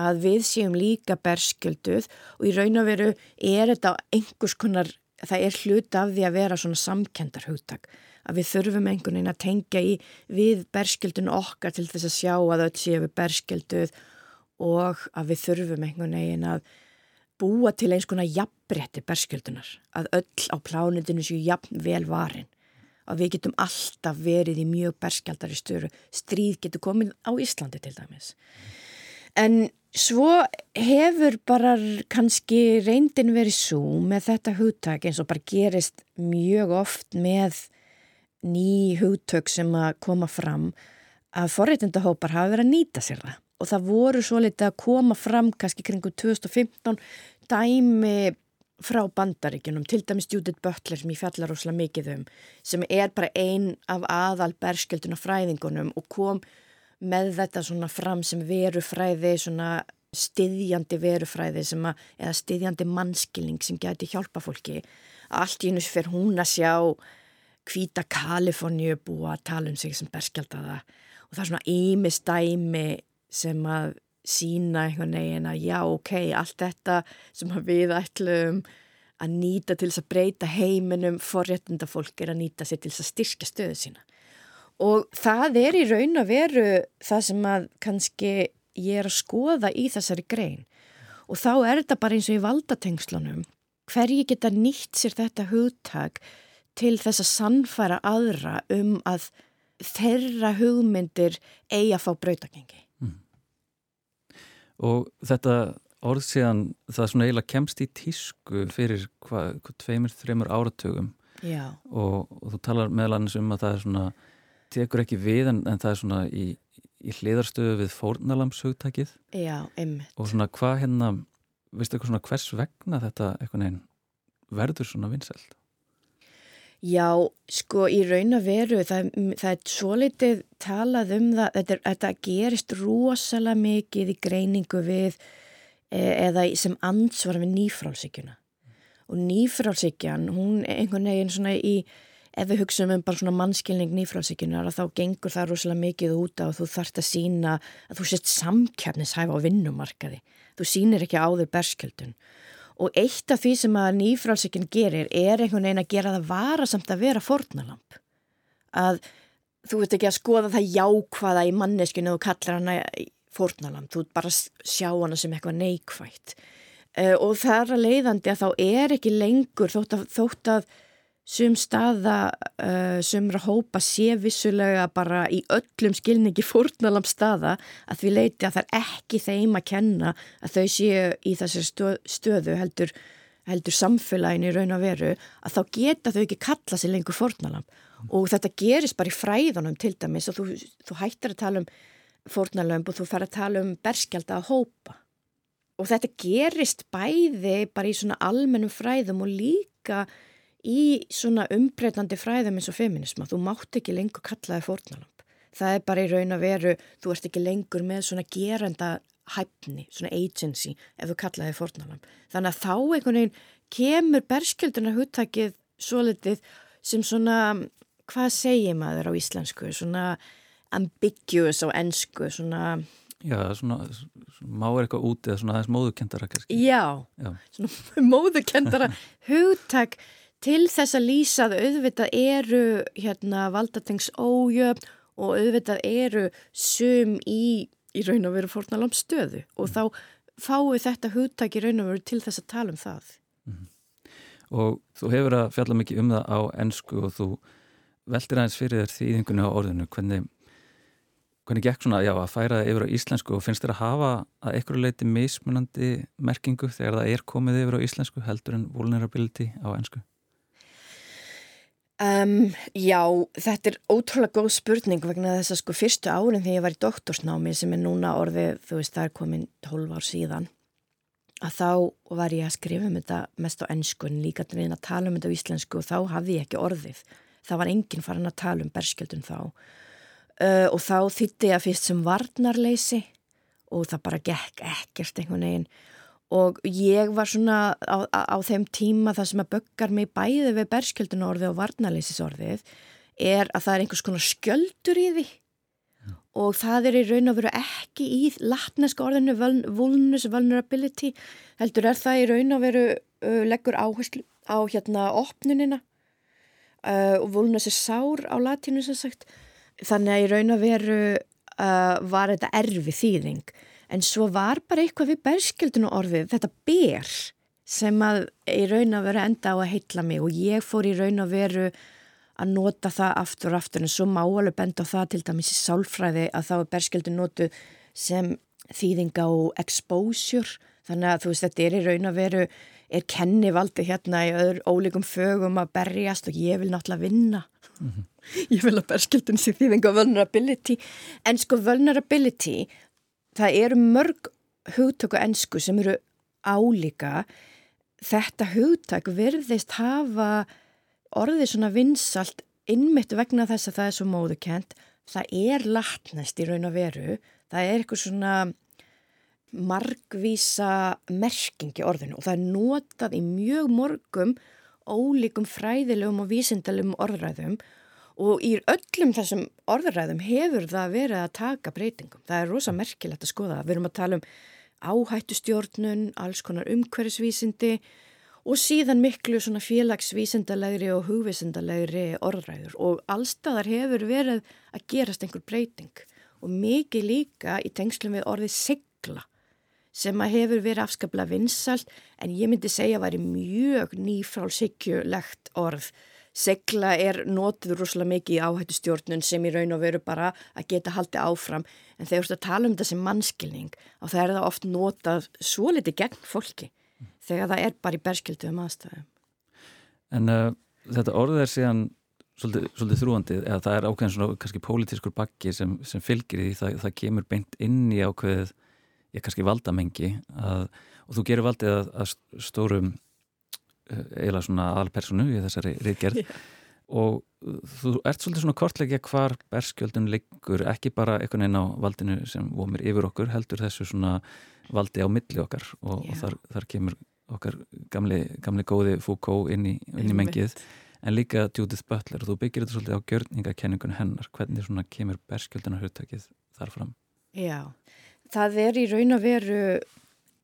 að við séum líka berskjölduð og í raun og veru er þetta einhvers konar, það er hlut af því að vera svona samkendar hugtak að við þurfum einhvern veginn að tengja í við berskjöldun okkar til þess að sjá að öll séu við berskjölduð og að við þurfum einhvern veginn að búa til eins konar jafnbretti berskjöldunar að öll á plánundinu séu jafn vel varin að við getum alltaf verið í mjög berskjaldari störu. Stríð getur komið á Íslandi til dæmis. En Svo hefur bara kannski reyndin verið svo með þetta hugtak eins og bara gerist mjög oft með ný hugtök sem að koma fram að forreitindahópar hafa verið að nýta sér það. Og það voru svo litið að koma fram kannski kringum 2015 dæmi frá bandaríkunum, til dæmis Judith Butler sem ég fjallar ósලා mikið um sem er bara ein af aðal berskjölduna fræðingunum og kom með þetta svona fram sem verufræði, svona stiðjandi verufræði sem að, eða stiðjandi mannskilning sem gæti hjálpa fólki. Allt í húnus fyrir hún að sjá hvita Kaliforníu búa að tala um sig sem berskjöldaða og það er svona ímistæmi sem að sína einhvern veginn að já ok, allt þetta sem við ætlum að nýta til þess að breyta heiminum forréttunda fólk er að nýta sér til þess að styrka stöðu sína. Og það er í raun að veru það sem að kannski ég er að skoða í þessari grein. Og þá er þetta bara eins og í valdatengslunum hverji geta nýtt sér þetta hugtak til þess að sannfæra aðra um að þeirra hugmyndir eigi að fá brautagengi Og þetta orð síðan það svona eiginlega kemst í tísku fyrir hvað, hvað tveimur, þreimur áratögum og, og þú talar meðal annars um að það er svona, tekur ekki við en, en það er svona í, í hliðarstöðu við fórnalamshugtakið. Og svona hvað hérna, veistu eitthvað svona hvers vegna þetta eitthvað neinn verður svona vinsælt? Já, sko í raun að veru, það, það er svo litið talað um það, þetta, þetta gerist rosalega mikið í greiningu við e, eða sem ansvar við nýfrálsíkjuna og nýfrálsíkjan, hún er einhvern veginn svona í, ef við hugsaum um bara svona mannskilning nýfrálsíkjunar þá gengur það rosalega mikið út á og þú þart að sína að þú sést samkjarnishæfa á vinnumarkaði, þú sínir ekki á þau berskjöldun Og eitt af því sem að nýfrálsökinn gerir er einhvern veginn að gera það vara samt að vera fornalamp. Að þú veit ekki að skoða það jákvæða í manneskinu og kallar hana fornalamp. Þú bara sjá hana sem eitthvað neikvægt. Uh, og það er að leiðandi að þá er ekki lengur þótt að, þótt að sum staða, uh, sumra hópa sé vissulega bara í öllum skilningi fórnalam staða að því leiti að það er ekki þeim að kenna að þau séu í þessari stöðu heldur, heldur samfélaginu raun og veru að þá geta þau ekki kalla sér lengur fórnalam og þetta gerist bara í fræðunum til dæmis og þú, þú hættir að tala um fórnalam og þú fer að tala um berskjálta að hópa. Og þetta gerist bæði bara í svona almennum fræðum og líka í svona umbreytandi fræðum eins og feminisma, þú mátt ekki lengur kallaði fórnalamp. Það er bara í raun að veru, þú ert ekki lengur með svona gerenda hæfni, svona agency ef þú kallaði fórnalamp. Þannig að þá einhvern veginn kemur berskjölduna húttakið svo litið sem svona, hvað segir maður á íslensku, svona ambiguous á ennsku, svona... Já, svona, svona máur eitthvað út eða svona aðeins móðukendara kannski. Já, Já. svona móðukendara húttak til þess að lýsa að auðvitað eru hérna, valdatengs ójöfn og auðvitað eru sum í, í raun og veru fórnalam stöðu og þá fái þetta hugtak í raun og veru til þess að tala um það. Mm -hmm. Og þú hefur að fjalla mikið um það á ennsku og þú veldir aðeins fyrir þér þýðingunni á orðinu. Hvernig, hvernig gekk svona já, að færa það yfir á íslensku og finnst þér að hafa að einhverju leiti mismunandi merkingu þegar það er komið yfir á íslensku heldur en vulnerability á ennsku? Um, já, þetta er ótrúlega góð spurning vegna þess að sko fyrstu árin þegar ég var í doktorsnámi sem er núna orðið, þú veist, það er komin 12 ár síðan að þá var ég að skrifa um þetta mest á ennskun, líka til að tala um þetta á íslensku og þá hafði ég ekki orðið. Það var enginn farin að tala um berskjöldun þá. Uh, og þá þýtti ég að fyrst sem varnarleysi og það bara gekk ekkert einhvern veginn og ég var svona á, á, þeim tíma það sem að böggar mig bæði við berskjöldunarorði og varnalýsisorðið er að það er einhvers konar skjöldur í því. Já. og það er í raun og veru ekki í latneska orðinu vulnus vulnerability heldur er það í raun og veru uh, leggur áherslu á hérna opnunina. Uh, og vulnus er sár á latinu sem sagt. Þannig að í raun og veru uh, var þetta erfi þýðing en svo var bara eitthvað við berskjöldinu orðið, þetta ber sem að í raun að vera enda á að heitla mig. Og ég fór í raun að veru að nota það aftur og aftur. En svo má alveg benda á það til dæmis í sálfræði að þá er berskjöldin notu sem þýðinga og exposure. Þannig að þú veist þetta er í raun að veru er kennivaldi hérna í öðru ólíkum fögum að berjast og ég vil náttúrulega vinna. Mm -hmm. ég vil að berskildun sér því þengar vulnerability. En sko vulnerability það eru mörg hugtöku ennsku sem eru álíka. Þetta hugtak verðist hafa orðið svona vinsalt innmitt vegna þess að það er svo móðukent það er latnest í raun og veru. Það er eitthvað svona margvísa merkingi orðinu og það er notað í mjög morgum ólíkum fræðilegum og vísindalegum orðræðum og í öllum þessum orðræðum hefur það verið að taka breytingum. Það er rosa merkilegt að skoða. Við erum að tala um áhættustjórnun, alls konar umhverfisvísindi og síðan miklu svona félagsvísindalegri og hugvísindalegri orðræður og allstaðar hefur verið að gerast einhver breyting og mikið líka í tengslum við orðið sigla sem að hefur verið afskaplega vinsalt en ég myndi segja að það er mjög nýfrálsíkjulegt orð. Segla er notið rosalega mikið í áhættustjórnun sem í raun og veru bara að geta haldið áfram en þegar þú ert að tala um þetta sem mannskilning og það er það oft notað svo litið gegn fólki þegar það er bara í berskildu um aðstæðum. En uh, þetta orðið er síðan svolítið, svolítið þrúandið eða það er ákveðin svona kannski pólitískur bakki sem, sem fylgir því það, það kemur beint inn í ákveðið ég kannski valdamengi að, og þú gerir valdið að, að stórum eiginlega svona alpersonu í þessari reyðgerð yeah. og þú ert svolítið svona kortlegja hvar berskjöldun liggur, ekki bara einhvern veginn á valdinu sem vomir yfir okkur heldur þessu svona valdi á milli okkar og, yeah. og þar, þar kemur okkar gamli, gamli góði Foucault inn í, inn í mengið en líka Judith Butler og þú byggir þetta svolítið á gjörningakenningun hennar, hvernig svona kemur berskjöldunar hugtakið þar fram? Já, það er í raun að veru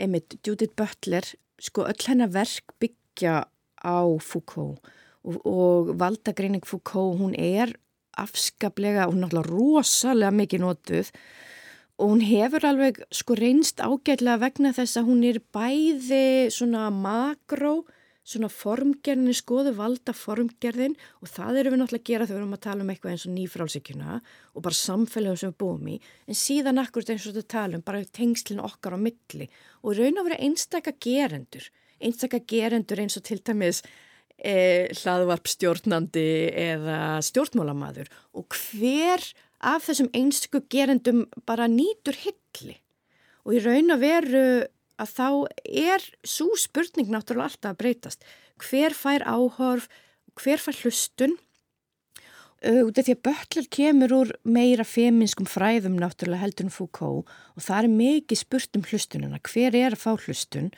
einmitt Judith Butler sko öll hennar verk byggja á Foucault. Og, og valdagreining Foucault hún er afskaplega, hún er alltaf rosalega mikið notuð. Og hún hefur alveg sko reynst ágætlega vegna þess að hún er bæði svona makró svona formgerðinni skoðu valda formgerðin og það eru við náttúrulega að gera þegar við erum að tala um eitthvað eins og nýfrálsíkjuna og bara samfélagum sem við búum í. En síðan akkurat eins og þetta tala um bara tengslinn okkar á milli. Og raun og vera einstakka gerendur einstakka gerendur eins og til dæmis e, hlaðvarpstjórnandi eða stjórnmálamadur og hver af þessum einstakku gerendum bara nýtur hilli og í raun og veru að þá er svo spurning náttúrulega alltaf að breytast. Hver fær áhorf, hver fær hlustun? Út af því að Böttler kemur úr meira feminskum fræðum náttúrulega heldur en Foucault og það er mikið spurt um hlustununa. Hver er að fá hlustun?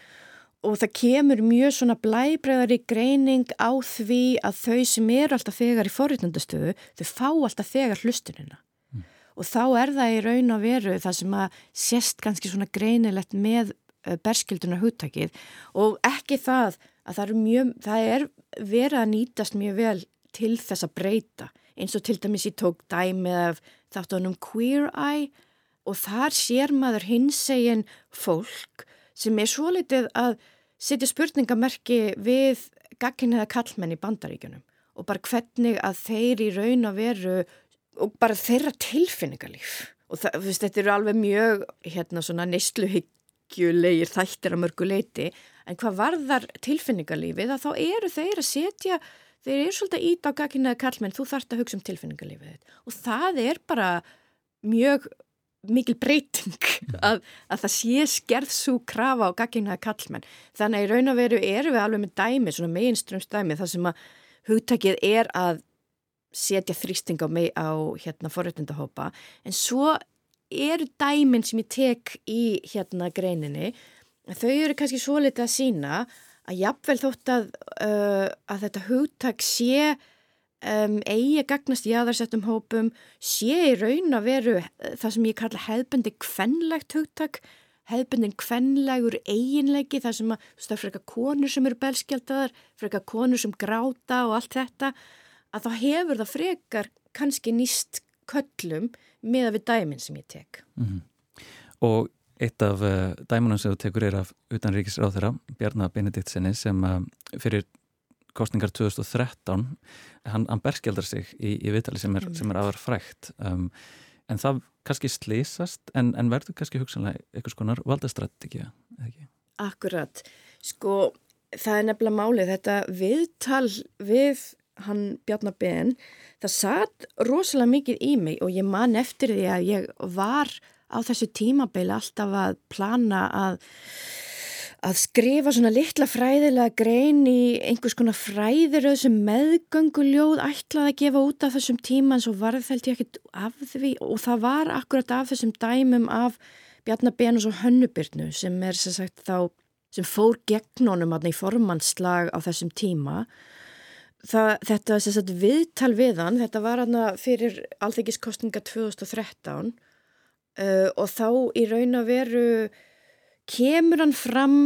Og það kemur mjög svona blæbreðari greining á því að þau sem eru alltaf þegar í forréttundastöðu, þau fá alltaf þegar hlustunina. Mm. Og þá er það í raun og veru það sem að sést kannski svona greinilegt með Eh, berskildunar húttakið og ekki það að það er, mjög, það er verið að nýtast mjög vel til þess að breyta eins og til dæmis ég tók dæmið af þáttunum Queer Eye og þar sér maður hinsegin fólk sem er svo litið að setja spurningamerki við gagginniða kallmenn í bandaríkunum og bara hvernig að þeir í raun að veru og bara þeirra tilfinningalíf. Og það, veist, þetta eru alveg mjög hérna svona neistluhygg geggjulegir þættir að mörgu leiti en hvað varðar tilfinningarlífið að þá eru þeir að setja þeir eru svolítið ít á gagginnaði kallmenn þú þarfst að hugsa um tilfinningarlífið og það er bara mjög mikil breyting að, að það sé skerð svo krafa á gagginnaði kallmenn þannig að í raun og veru eru við alveg með dæmi svona meginströmsdæmi þar sem að hugtakið er að setja þrýsting á, á hérna forréttindahópa. En svo eru dæminn sem ég tek í hérna greininni þau eru kannski svo litið að sína að jafnvel þótt að, uh, að þetta hugtak sé um, eigi að gagnast í aðarsettum hópum sé í raun að veru uh, það sem ég kalla hefðbundi kvenlegt hugtak hefðbundin kvenlegur eiginleiki þar sem að það er frekar konur sem eru belskjaldaðar, frekar konur sem gráta og allt þetta að þá hefur það frekar kannski nýst köllum með að við dæmin sem ég tek. Mm -hmm. Og eitt af uh, dæmunum sem þú tekur er af utanríkisráð þeirra, Bjarnar Benediktsenni sem uh, fyrir kostningar 2013, hann, hann berskjaldar sig í, í vitali sem er, mm. er aðvar frækt. Um, en það kannski slísast, en, en verður kannski hugsanlega eitthvað skonar valdastrategið? Akkurat. Sko, það er nefnilega málið, þetta viðtal við hann Bjarnabenn, það satt rosalega mikið í mig og ég man eftir því að ég var á þessu tímabili alltaf að plana að að skrifa svona litla fræðilega grein í einhvers konar fræðiröð sem meðgönguljóð ætlaði að gefa út af þessum tíma en svo varð þelti ég ekkert af því. Og það var akkurat af þessum dæmum af Bjarnabenus og Hönnubyrnu sem er sem sagt þá sem fór gegn honum aðna í formannslag á þessum tíma. Það, þetta sem sagt viðtal við hann. Þetta var aðna fyrir alþegiskostninga 2013 uh, og þá í raun að veru kemur hann fram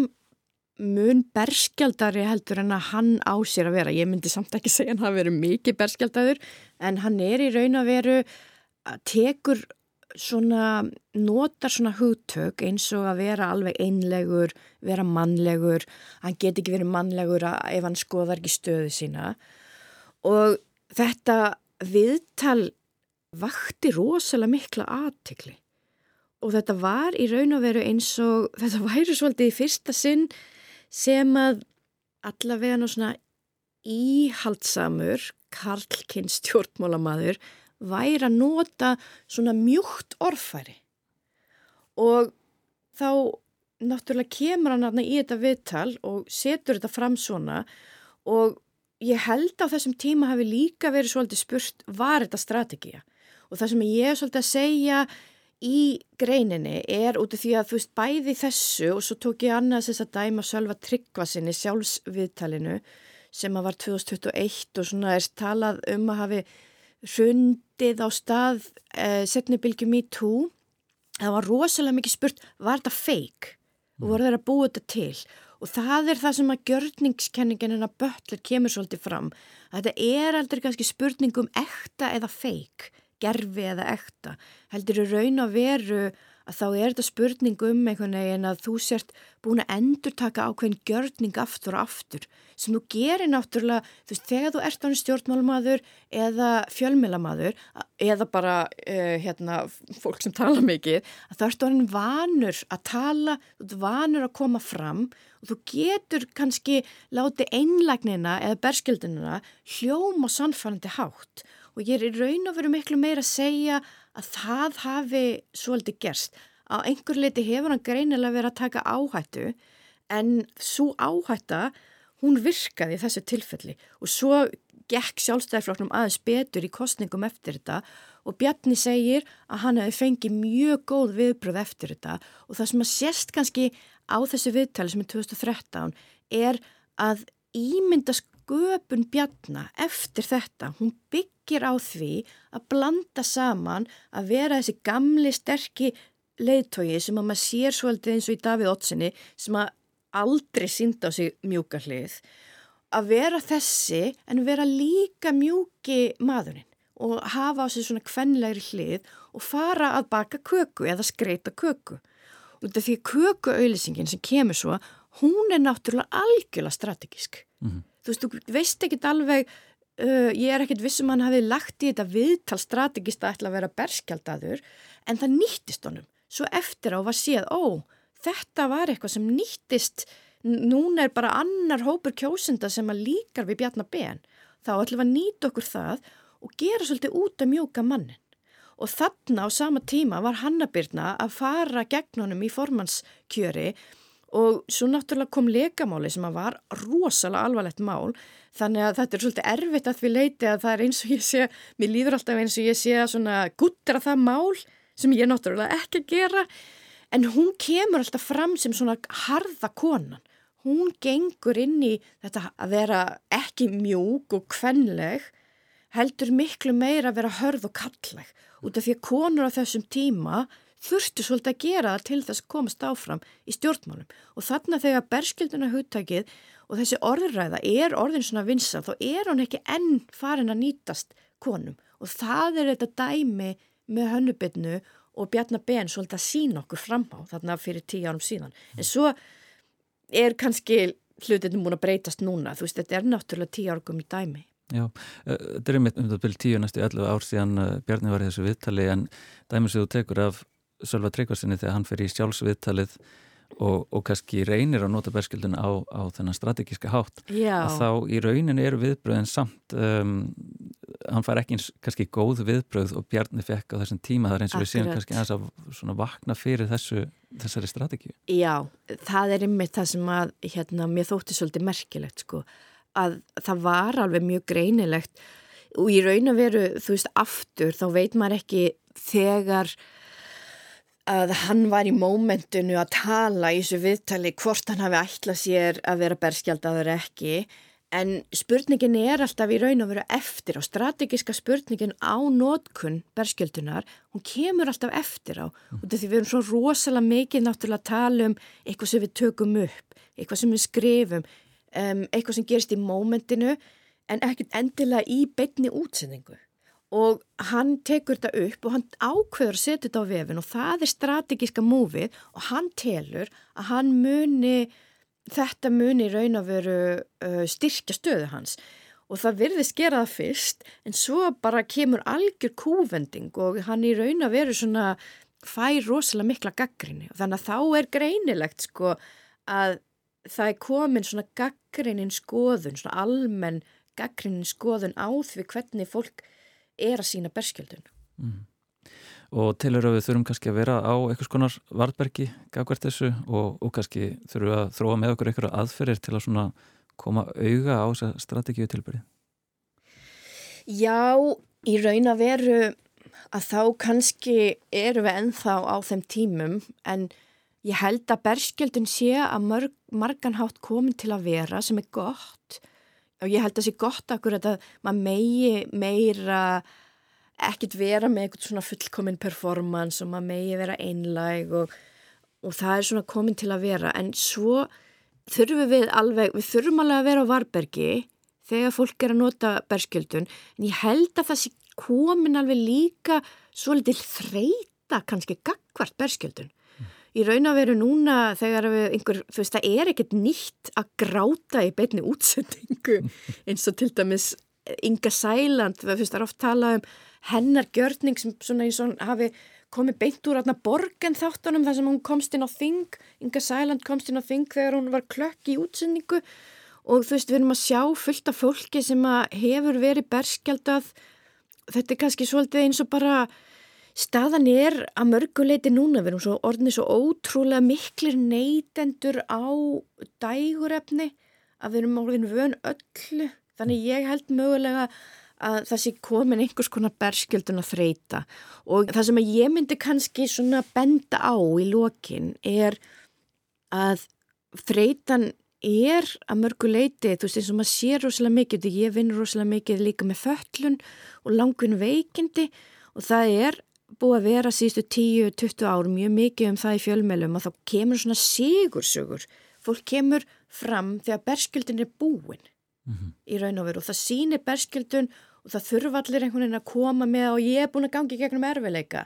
mun berskjaldari heldur en að hann á sér að vera. Ég myndi samt ekki segja hann að vera mikið berskjaldadur en hann er í raun að veru að tekur svona, notar svona hugtök eins og að vera alveg einlegur, vera mannlegur, hann get ekki verið mannlegur ef hann skoðar ekki stöðu sína. Og þetta viðtal vakti rosalega mikla aðtikli og þetta var í raun og veru eins og þetta væri svolítið í fyrsta sinn sem að allavega ná svona íhaldsamur Karlkinn stjórnmálamadur væri að nota svona mjúkt orðfæri. Og þá náttúrulega kemur hann aðna í þetta viðtal og setur þetta fram svona. Og ég held á þessum tíma hafi líka verið svolítið spurt var þetta strategía? Og það sem ég er svolítið að segja í greininni er út af því að þú veist bæði þessu og svo tók ég annars þess að dæma sjálfa tryggvasinni sjálfsviðtalinu sem að var 2021 og svona er talað um að hafi hrundið á stað eh, setnibilgi Me Too það var rosalega mikið spurt var þetta feik og voru þeirra búið þetta til? Og það er það sem að gjörningskenningin en að böllir kemur svolítið fram að þetta er aldrei kannski spurning um ekta eða feik gerfi eða ekta. Heldur í raun að veru að þá er þetta spurning um einhvern veginn að þú sért búin að endur taka ákveðin gjörning aftur og aftur sem þú gerir náttúrulega, þú veist, þegar þú ert ánum stjórnmálmaður eða fjölmilamaður eða bara uh, hérna, fólk sem tala mikið að þá ertu ánum vanur að tala, þú ert vanur að koma fram og þú getur kannski látið einlagnina eða berskildinina hljóma sannfærandi hátt og ég er í raun og veru miklu meira að segja að það hafi svolítið gerst. Á einhver leiti hefur hann greinilega verið að taka áhættu en svo áhætta hún virkaði í þessu tilfelli og svo gekk sjálfstæðifloknum aðeins betur í kostningum eftir þetta og Bjarni segir að hann hefði fengið mjög góð viðbröð eftir þetta og það sem að sést kannski á þessu viðtali sem er 2013 er að ímynda sköpun Bjarni eftir þetta, hún byggir á því að blanda saman að vera þessi gamli sterkir leiðtogi sem að maður sér svolítið eins og í Davíð Ottsinni sem að aldrei synda á sig mjúka hlið. Að vera þessi en vera líka mjúki maðurinn og hafa á sig svona kvenlegri hlið og fara að baka köku eða skreita köku. Og því kökuauðlýsingin sem kemur svo hún er náttúrulega algjörlega strategísk. Mm -hmm. Þú veist, þú veist ekki alveg uh, ég er ekkit vissum að hann hafi lagt í þetta viðtal strategist að ætla að vera berskjaldadur en það nýttist honum. Svo eftir á var séð, ó, þetta var eitthvað sem nýttist, núna er bara annar hópur kjósenda sem að líkar við Bjarnabén. Þá ætlum við að nýta okkur það og gera svolítið út að mjóka mannin. Og þarna á sama tíma var Hannabirna að fara gegn honum í formannskjöri og svo náttúrulega kom leikamáli sem að var rosalega alvarlegt mál. Þannig að þetta er svolítið erfitt að við leiti að það er eins og ég sé, mér líður alltaf eins og ég sé svona guttir að það mál sem ég náttúrulega ekki að gera. En hún kemur alltaf fram sem svona harða konan. Hún gengur inn í þetta að vera ekki mjúk og kvenleg heldur miklu meira að vera hörð og kalleg. Út af því að konur á þessum tíma þurftu svolítið að gera til þess að komast áfram í stjórnmálum. Og þannig að þegar berskilduna hugtækið og þessi orðræða er orðin svona vinsa þá er hún ekki enn farin að nýtast konum. Og það er þetta dæmi með hönnubitnu og Bjarnabenn svolítið að sína okkur fram á þarna fyrir tíu árum síðan. En svo er kannski hlutinu múin að breytast núna. Þú veist þetta er náttúrulega tíu árgum í dæmi. Já, eh, þetta er einmitt um þetta byrjum tíu næstu 11 ár síðan eh, Bjarni var í þessu viðtali en dæmis þú tekur af Sölva Tryggvarsinni þegar hann fer í sjálfsviðtalið og, og kannski reynir að nota berskjöldun á, á þennan strategíska hátt Já. að þá í rauninu eru viðbröðin samt um, hann fær ekki eins kannski góð viðbröð og Bjarni fekk á þessum tíma þar eins og við séum Akkurat. kannski aðeins að svona vakna fyrir þessu, þessari strategíu Já, það er einmitt það sem að hérna, mér þótti svolítið merkilegt sko, að það var alveg mjög greinilegt og í raun að veru, þú veist, aftur þá veit maður ekki þegar að hann var í mómentinu að tala í þessu viðtali hvort hann hafi ætlað sér að vera berskjaldadur ekki. En spurningin er alltaf í raun að vera eftir á. Strategiska spurningin á nótkun berskjöldunar, hún kemur alltaf eftir á. Og því við erum svo rosalega mikið náttúrulega að tala um eitthvað sem við tökum upp, eitthvað sem við skrifum um, eitthvað sem gerist í mómentinu en ekkert endilega í beinni útsendingu og hann tekur þetta upp og hann ákveður að setja þetta á vefin og það er strategiska múfið og hann telur að hann muni þetta muni raun að veru uh, styrkja stöðu hans. Og það virðist gera það fyrst en svo bara kemur algjör kúvending og hann í raun að veru svona fær rosalega mikla gaggrinni og þannig að þá er greinilegt sko að það er komin svona gaggrinnin skoðun, svona almenn gaggrinnin skoðun á því hvernig fólk er að sína berskjöldun. og telur að við þurfum kannski að vera á einhvers konar vartbergi gagvert þessu og, og kannski þurfum við að þróa með okkur einhverja aðferðir til að svona koma auga á þessa strategíu tilbyrði Já, í raun að veru að þá kannski eru við ennþá á þeim tímum en ég held að berskjöldun sé að mörg, marganhátt komin til að vera sem er gott og ég held að sé gott akkur að maður megi meira ekkert vera með eitthvað svona fullkomin performance og maður megi vera einlæg og, og það er svona komin til að vera. En svo þurfum við alveg, við þurfum alveg að vera á varbergi þegar fólk er að nota berskjöldun. En ég held að það sé komin alveg líka svo litil þreita kannski gagvart berskjöldun í raun að veru núna þegar við einhver, þú veist, það er ekkert nýtt að gráta í beinni útsendingu eins og til dæmis Inga Sæland, þú veist, það er oft talað um hennar gjörning sem svona eins og hafi komið beint úr aðna borgen þáttunum þar sem hún komst inn á þing, Inga Sæland komst inn á þing þegar hún var klökk í útsendingu. Og þú veist, við erum að sjá fullt af fólki sem hefur verið berskjaldað, þetta er kannski svolítið eins og bara staðan er að mörguleiti núna við erum svo orðinni svo ótrúlega miklir neytendur á dægurefni að við erum orðin vön öllu. Þannig ég held mögulega að það sé komin einhvers konar berskjöldun að þreita og það sem að ég myndi kannski svona benda á í lokin er að þreitan er að mörguleiti, þú veist eins og maður sé rosalega mikið, ég vinn rosalega mikið líka með föllun og langun veikindi og það er búið að vera síðustu 10-20 ár mjög mikið um það í fjölmjölum og þá kemur svona sigursögur. Fólk kemur fram þegar berskjöldin er búin í raun og veru og það sýnir berskjöldun og það þurfa allir einhvern veginn að koma með og ég er búin að gangi gegnum erfileika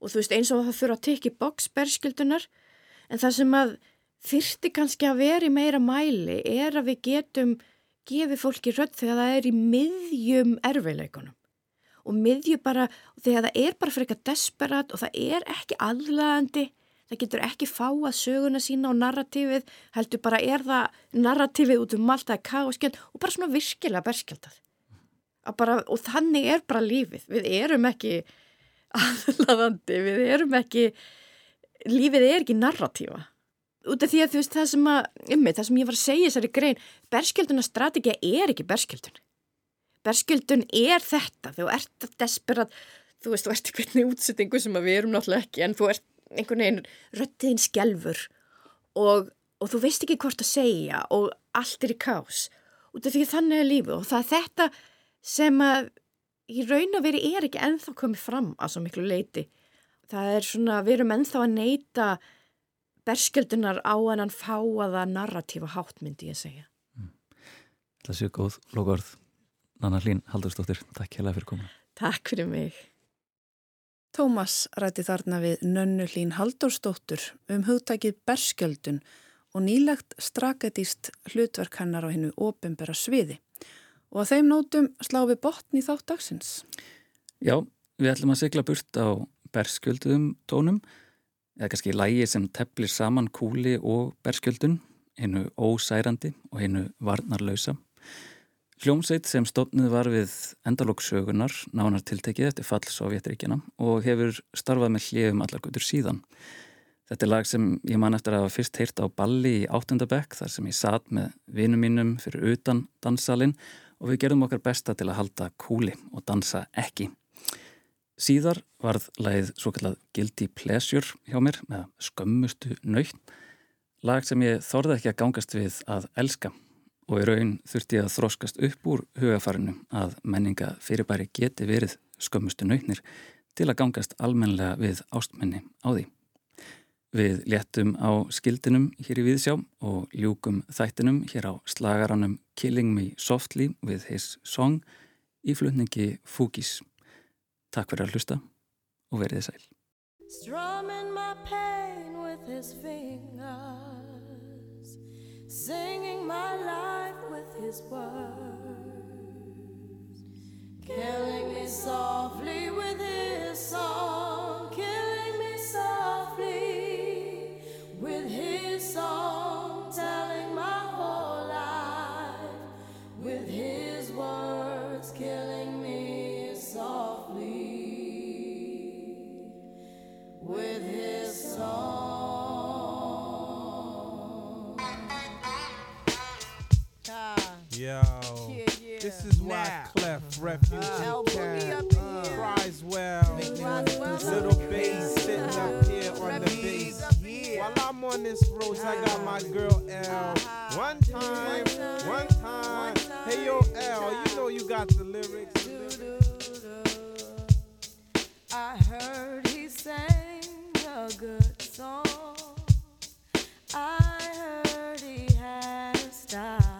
og þú veist eins og það þurfa að tekja boks berskjöldunar en það sem að þyrti kannski að vera í meira mæli er að við getum gefið fólki rödd þegar það er í miðjum erfileikunum og miðju bara, þegar það er bara fyrir eitthvað desperat og það er ekki aðlæðandi, það getur ekki fáað söguna sína og narratífið, heldur bara er það narratífið út um allt, það er káskjöld og bara svona virkilega berskjöldað. Og þannig er bara lífið, við erum ekki aðlæðandi, við erum ekki, lífið er ekki narratífa. Út af því að þú veist það sem að, um mig, það sem ég var að segja þessari grein, berskjölduna strategið er ekki berskjöldun berskjöldun er þetta, þú ert desperat, þú veist, þú ert í hvernig útsettingu sem við erum náttúrulega ekki en þú ert einhvern veginn röttiðin skjálfur og, og þú veist ekki hvort að segja og allt er í kás út af því þannig er lífið og það er þetta sem að í raun og veri er ekki enþá komið fram að svo miklu leiti það er svona, við erum enþá að neyta berskjöldunar á hennan fáaða narratífa háttmyndi ég segja. Það séu góð lókaörð Nanna Hlín Haldurstóttir, takk hérlega fyrir komuna. Takk fyrir mig. Tómas rætti þarna við Nönnu Hlín Haldurstóttur um hugtækið berskjöldun og nýlegt straketist hlutverk hennar á hennu opimbera sviði. Og að þeim nótum slá við botn í þátt dagsins. Já, við ætlum að sigla burt á berskjölduðum tónum eða kannski lægi sem teplir saman kúli og berskjöldun, hennu ósærandi og hennu varnarlausa. Hljómsveit sem stofnuð var við endalóksögunar nánar tiltekið eftir fall Sovjetríkjana og hefur starfað með hljefum allar gutur síðan. Þetta er lag sem ég man eftir að hafa fyrst heyrt á balli í áttundabekk þar sem ég satt með vinum mínum fyrir utan dansalinn og við gerðum okkar besta til að halda kúli og dansa ekki. Síðar varð lagið svo kallað Guilty Pleasure hjá mér með skömmustu nöytt, lag sem ég þorði ekki að gangast við að elska og í raun þurfti ég að þróskast upp úr hugafarinu að menninga fyrirbæri geti verið skömmustu nöytnir til að gangast almenlega við ástmenni á því. Við léttum á skildinum hér í Víðsjá og ljúkum þættinum hér á slagaranum Killing Me Softly with His Song í flutningi Fugis. Takk fyrir að hlusta og verið sæl. Singing my life with his words Killing me softly with his song Yo, yeah, yeah. this is why nah. Clef Refugee uh, Camp cries well. Little bass sitting up here on the bass. While I'm on this road, I got my girl L. Uh-huh. One time, one time. Hey yo, L, you know you got the lyrics. I heard he sang a good song. I heard he had a style.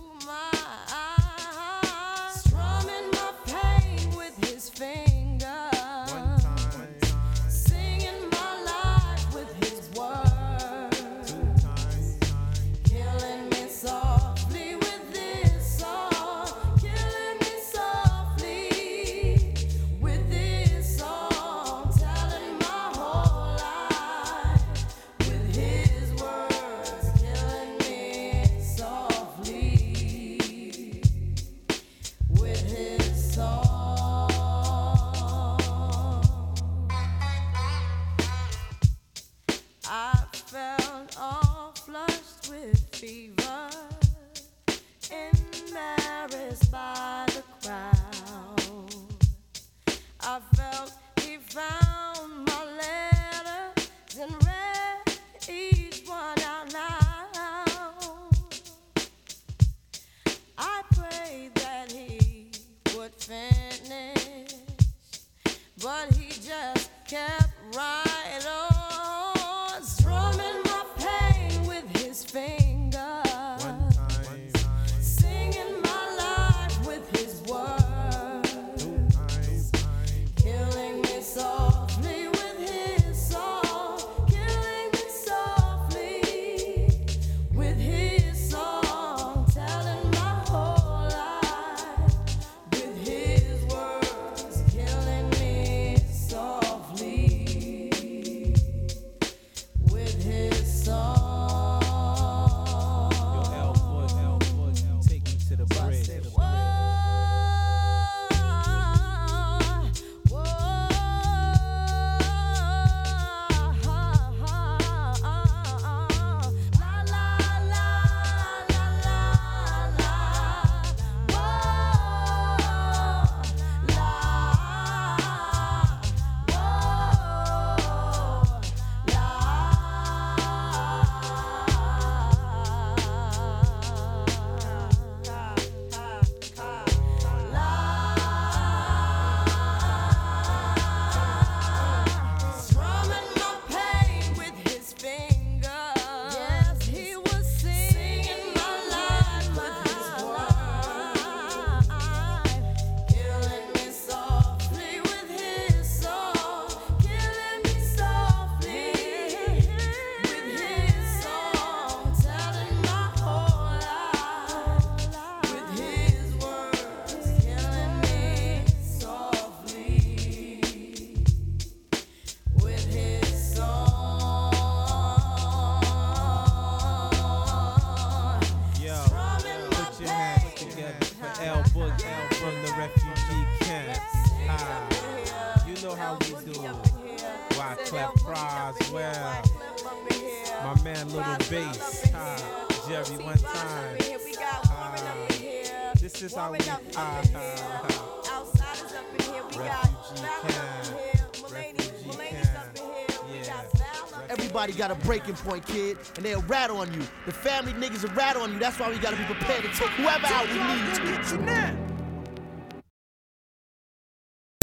point, kid, and they'll rat on you. The family niggas will rat on you. That's why we gotta be prepared to take whoever out we need to.